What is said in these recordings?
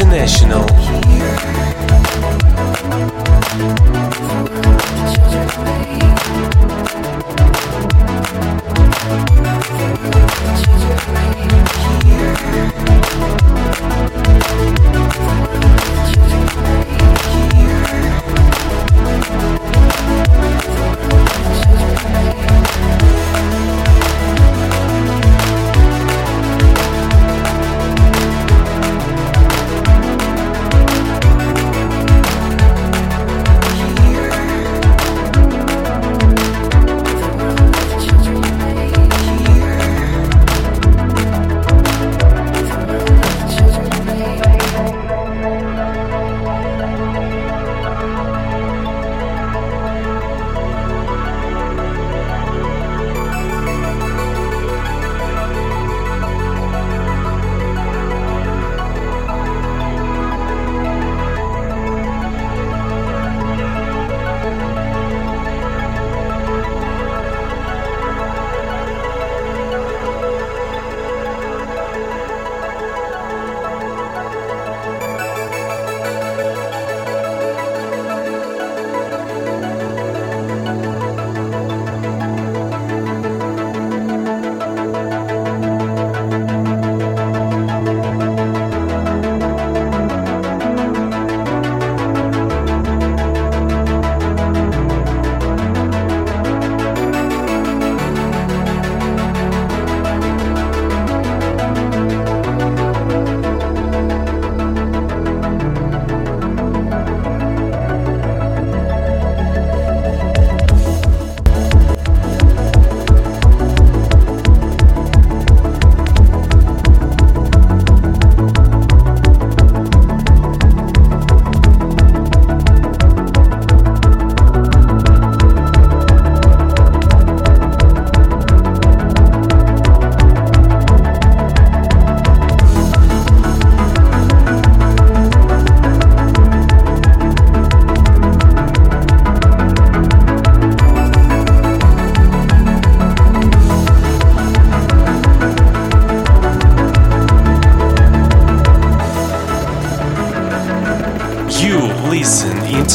International.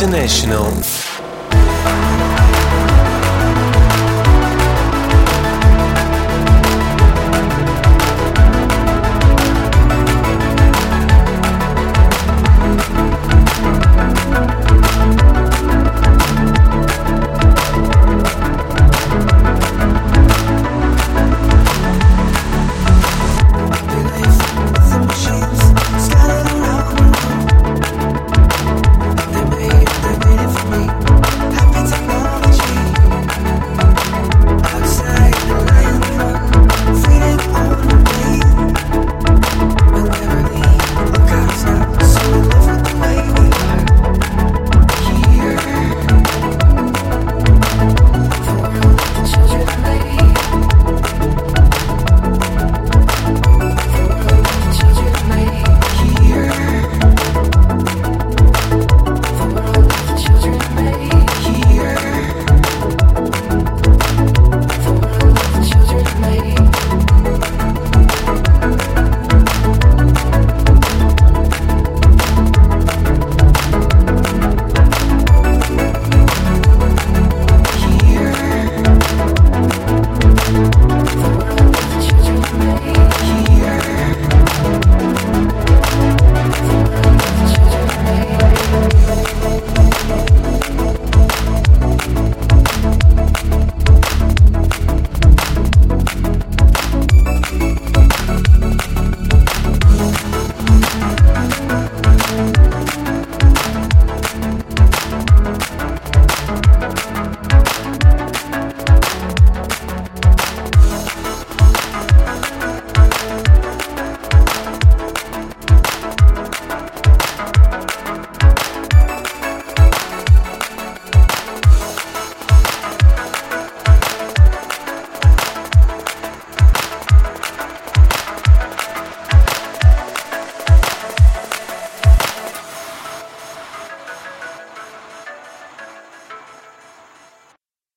International.